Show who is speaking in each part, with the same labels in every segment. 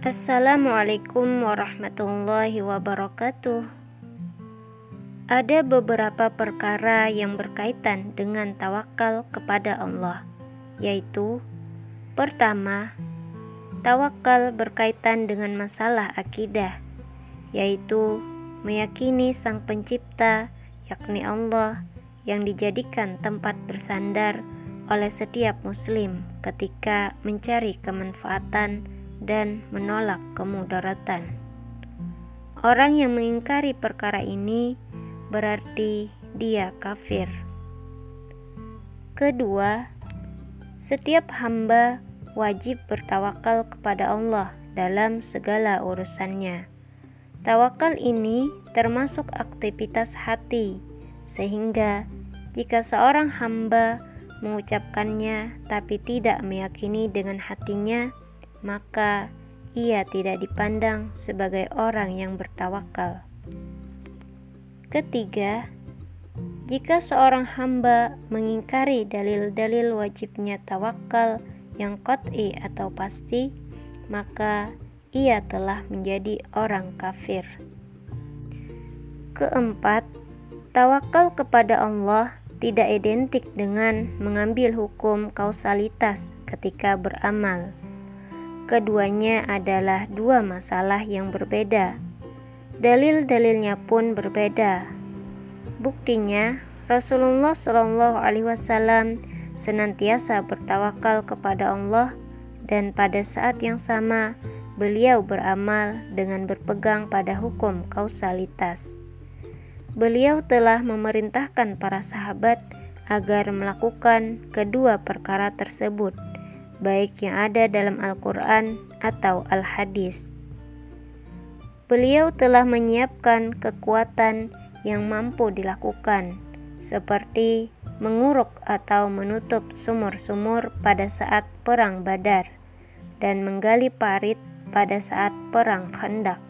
Speaker 1: Assalamualaikum warahmatullahi wabarakatuh. Ada beberapa perkara yang berkaitan dengan tawakal kepada Allah, yaitu pertama, tawakal berkaitan dengan masalah akidah, yaitu meyakini Sang Pencipta, yakni Allah, yang dijadikan tempat bersandar oleh setiap Muslim ketika mencari kemanfaatan dan menolak kemudaratan. Orang yang mengingkari perkara ini berarti dia kafir. Kedua, setiap hamba wajib bertawakal kepada Allah dalam segala urusannya. Tawakal ini termasuk aktivitas hati, sehingga jika seorang hamba mengucapkannya tapi tidak meyakini dengan hatinya, maka ia tidak dipandang sebagai orang yang bertawakal. Ketiga, jika seorang hamba mengingkari dalil-dalil wajibnya tawakal yang kot'i atau pasti, maka ia telah menjadi orang kafir. Keempat, tawakal kepada Allah tidak identik dengan mengambil hukum kausalitas ketika beramal. Keduanya adalah dua masalah yang berbeda. Dalil-dalilnya pun berbeda. Buktinya, Rasulullah Shallallahu Alaihi Wasallam senantiasa bertawakal kepada Allah dan pada saat yang sama beliau beramal dengan berpegang pada hukum kausalitas. Beliau telah memerintahkan para sahabat agar melakukan kedua perkara tersebut baik yang ada dalam Al-Quran atau Al-Hadis. Beliau telah menyiapkan kekuatan yang mampu dilakukan, seperti menguruk atau menutup sumur-sumur pada saat perang Badar dan menggali parit pada saat perang Khandaq.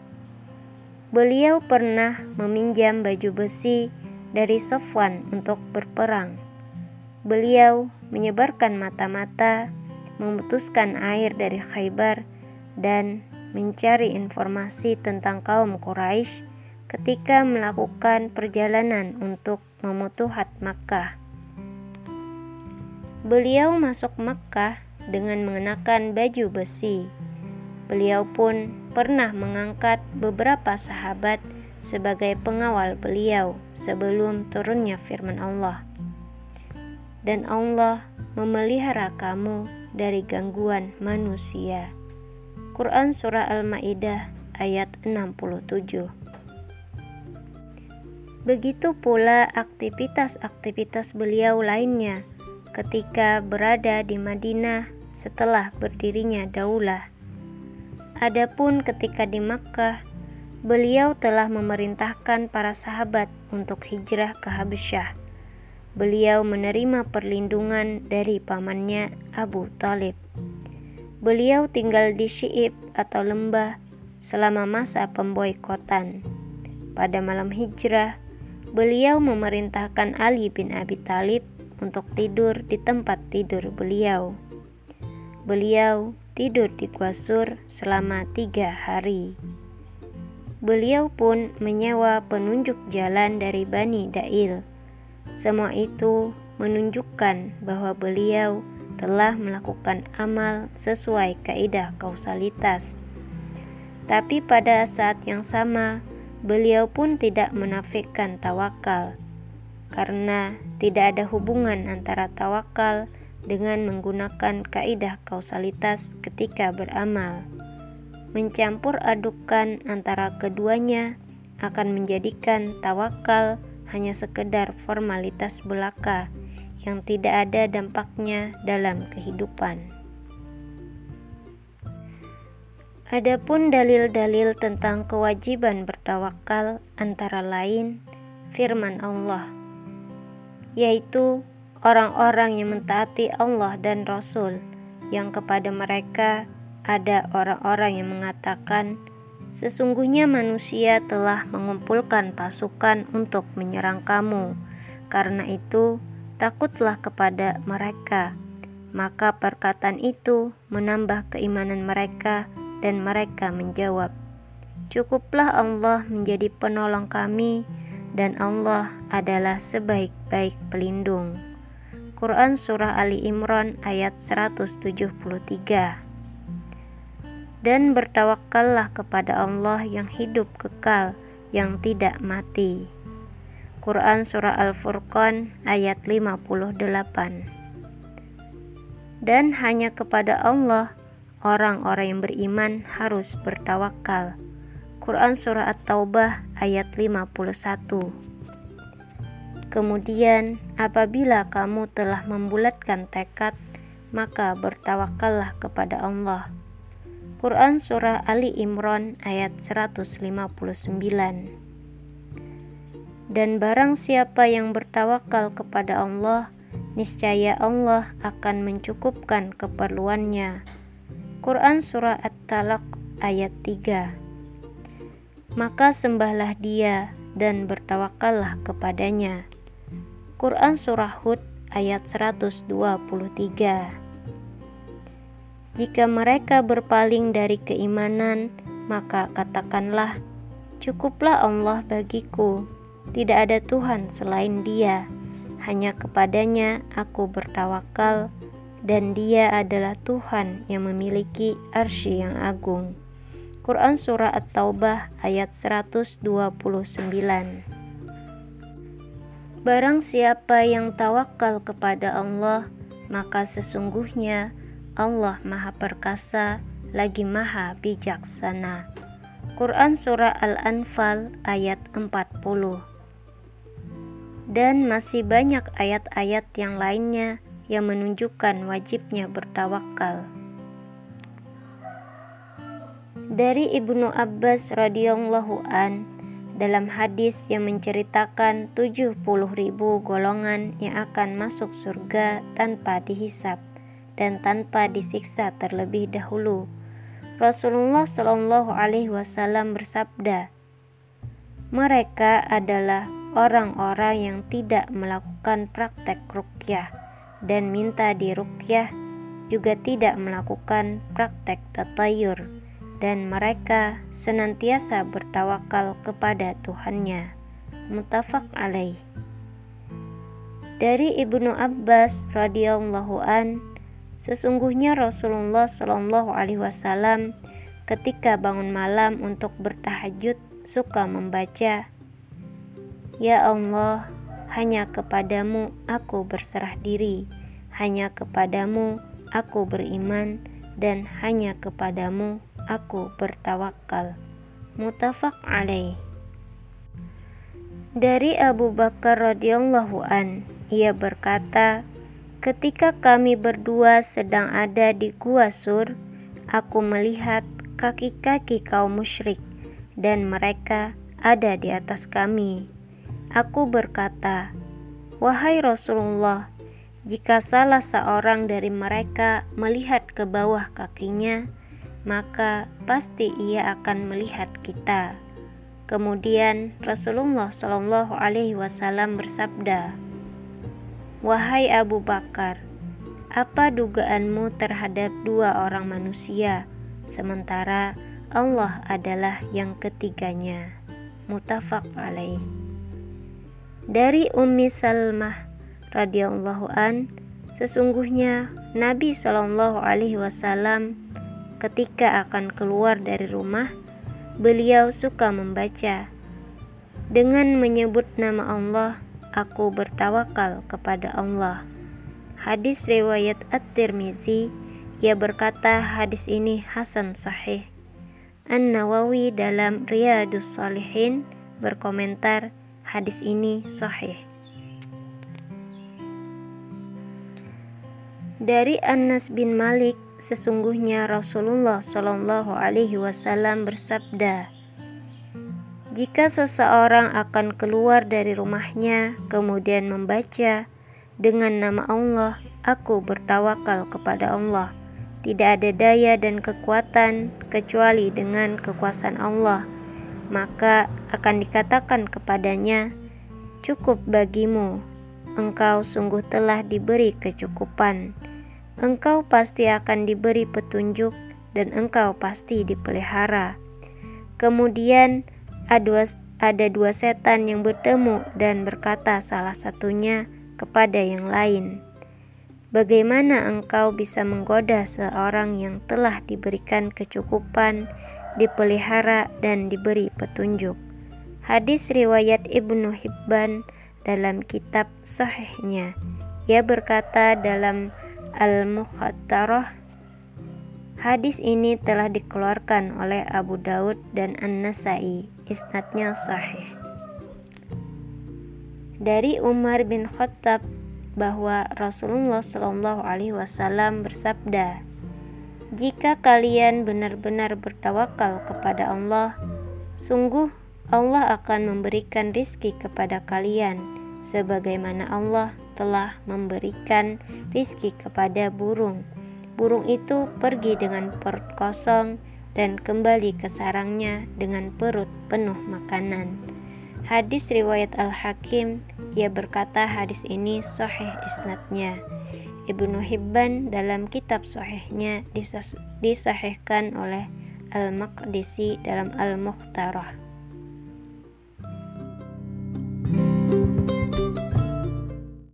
Speaker 1: Beliau pernah meminjam baju besi dari Sofwan untuk berperang. Beliau menyebarkan mata-mata memutuskan air dari Khaybar dan mencari informasi tentang kaum Quraisy ketika melakukan perjalanan untuk memutuhat Makkah. Beliau masuk Makkah dengan mengenakan baju besi. Beliau pun pernah mengangkat beberapa sahabat sebagai pengawal beliau sebelum turunnya firman Allah. Dan Allah memelihara kamu dari gangguan manusia. Quran Surah Al-Ma'idah ayat 67 Begitu pula aktivitas-aktivitas beliau lainnya ketika berada di Madinah setelah berdirinya daulah. Adapun ketika di Makkah, beliau telah memerintahkan para sahabat untuk hijrah ke Habasyah beliau menerima perlindungan dari pamannya Abu Talib. Beliau tinggal di Syi'ib atau lembah selama masa pemboikotan. Pada malam hijrah, beliau memerintahkan Ali bin Abi Talib untuk tidur di tempat tidur beliau. Beliau tidur di Guasur selama tiga hari. Beliau pun menyewa penunjuk jalan dari Bani Dail semua itu menunjukkan bahwa beliau telah melakukan amal sesuai kaidah kausalitas. Tapi pada saat yang sama, beliau pun tidak menafikan tawakal, karena tidak ada hubungan antara tawakal dengan menggunakan kaidah kausalitas ketika beramal. Mencampur adukan antara keduanya akan menjadikan tawakal hanya sekedar formalitas belaka yang tidak ada dampaknya dalam kehidupan. Adapun dalil-dalil tentang kewajiban bertawakal antara lain firman Allah, yaitu orang-orang yang mentaati Allah dan Rasul, yang kepada mereka ada orang-orang yang mengatakan, Sesungguhnya manusia telah mengumpulkan pasukan untuk menyerang kamu. Karena itu, takutlah kepada mereka. Maka perkataan itu menambah keimanan mereka Dan mereka menjawab, Cukuplah Allah menjadi penolong kami dan Allah adalah sebaik-baik pelindung. Quran Surah Ali Imran ayat 173 Dan bertawakallah kepada Allah yang hidup kekal, yang tidak mati. Quran Surah Al-Furqan ayat 58 Dan hanya kepada Allah orang-orang yang beriman harus bertawakal. Quran Surah At-Taubah ayat 51 Kemudian, apabila kamu telah membulatkan tekad, maka bertawakallah kepada Allah. Quran Surah Ali Imran ayat 159 Dan barang siapa yang bertawakal kepada Allah, niscaya Allah akan mencukupkan keperluannya. Quran Surah At-Talaq ayat 3 Maka sembahlah dia dan bertawakallah kepadanya. Quran Surah Hud ayat 123 Jika mereka berpaling dari keimanan maka katakanlah Cukuplah Allah bagiku. Tidak ada Tuhan selain dia. Hanya kepadanya aku bertawakal dan dia adalah Tuhan yang memiliki arsy yang agung. Quran Surah At-Taubah ayat 129 Barang siapa yang tawakal kepada Allah, maka sesungguhnya Allah maha perkasa lagi maha bijaksana. Quran Surah Al-Anfal ayat 40 Dan masih banyak ayat-ayat yang lainnya yang menunjukkan wajibnya bertawakal. Dari Ibnu Abbas radhiyallahu an dalam hadis yang menceritakan 70 ribu golongan yang akan masuk surga tanpa dihisap dan tanpa disiksa terlebih dahulu. Rasulullah Shallallahu Alaihi Wasallam bersabda, mereka adalah orang-orang yang tidak melakukan praktek rukyah dan minta dirukyah juga tidak melakukan praktek tatayur dan mereka senantiasa bertawakal kepada Tuhannya. Mutafak alaih. Dari Ibnu Abbas radhiyallahu an, sesungguhnya Rasulullah shallallahu alaihi wasallam ketika bangun malam untuk bertahajud suka membaca Ya Allah, hanya kepadamu aku berserah diri, hanya kepadamu aku beriman, dan hanya kepadamu aku bertawakal. Mutafak alaih. Dari Abu Bakar radhiyallahu an, ia berkata, "Ketika kami berdua sedang ada di Gua Sur, aku melihat kaki-kaki kaum musyrik dan mereka ada di atas kami." Aku berkata, "Wahai Rasulullah, jika salah seorang dari mereka melihat ke bawah kakinya, maka pasti ia akan melihat kita." Kemudian Rasulullah Shallallahu Alaihi Wasallam bersabda, "Wahai Abu Bakar, apa dugaanmu terhadap dua orang manusia, sementara Allah adalah yang ketiganya?" Mutafak alaih. Dari Ummi Salmah radhiyallahu an, sesungguhnya Nabi Shallallahu alaihi wasallam ketika akan keluar dari rumah, beliau suka membaca dengan menyebut nama Allah, aku bertawakal kepada Allah. Hadis riwayat At-Tirmizi, ia berkata hadis ini hasan sahih. An-Nawawi dalam Riyadus Salihin berkomentar Hadis ini sahih. Dari Anas bin Malik, sesungguhnya Rasulullah Shallallahu Alaihi Wasallam bersabda, jika seseorang akan keluar dari rumahnya kemudian membaca dengan nama Allah, aku bertawakal kepada Allah. Tidak ada daya dan kekuatan kecuali dengan kekuasaan Allah maka akan dikatakan kepadanya, "Cukup bagimu, engkau sungguh telah diberi kecukupan. Engkau pasti akan diberi petunjuk dan engkau pasti dipelihara. Kemudian ada dua setan yang bertemu dan berkata salah satunya kepada yang lain, Bagaimana engkau bisa menggoda seorang yang telah diberikan kecukupan, dipelihara, dan diberi petunjuk? Hadis riwayat Ibnu Hibban dalam kitab Sahihnya. Ia berkata dalam Al-Mukhattarah Hadis ini telah dikeluarkan oleh Abu Daud dan An-Nasai. Isnadnya sahih. Dari Umar bin Khattab bahwa Rasulullah Shallallahu Alaihi Wasallam bersabda, "Jika kalian benar-benar bertawakal kepada Allah, sungguh Allah akan memberikan rizki kepada kalian, sebagaimana Allah telah memberikan rizki kepada burung. Burung itu pergi dengan perut kosong dan kembali ke sarangnya dengan perut penuh makanan." Hadis riwayat Al-Hakim, ia berkata hadis ini sahih isnadnya. Ibnu Hibban dalam kitab sahihnya disahihkan oleh Al-Maqdisi dalam Al-Mukhtarah.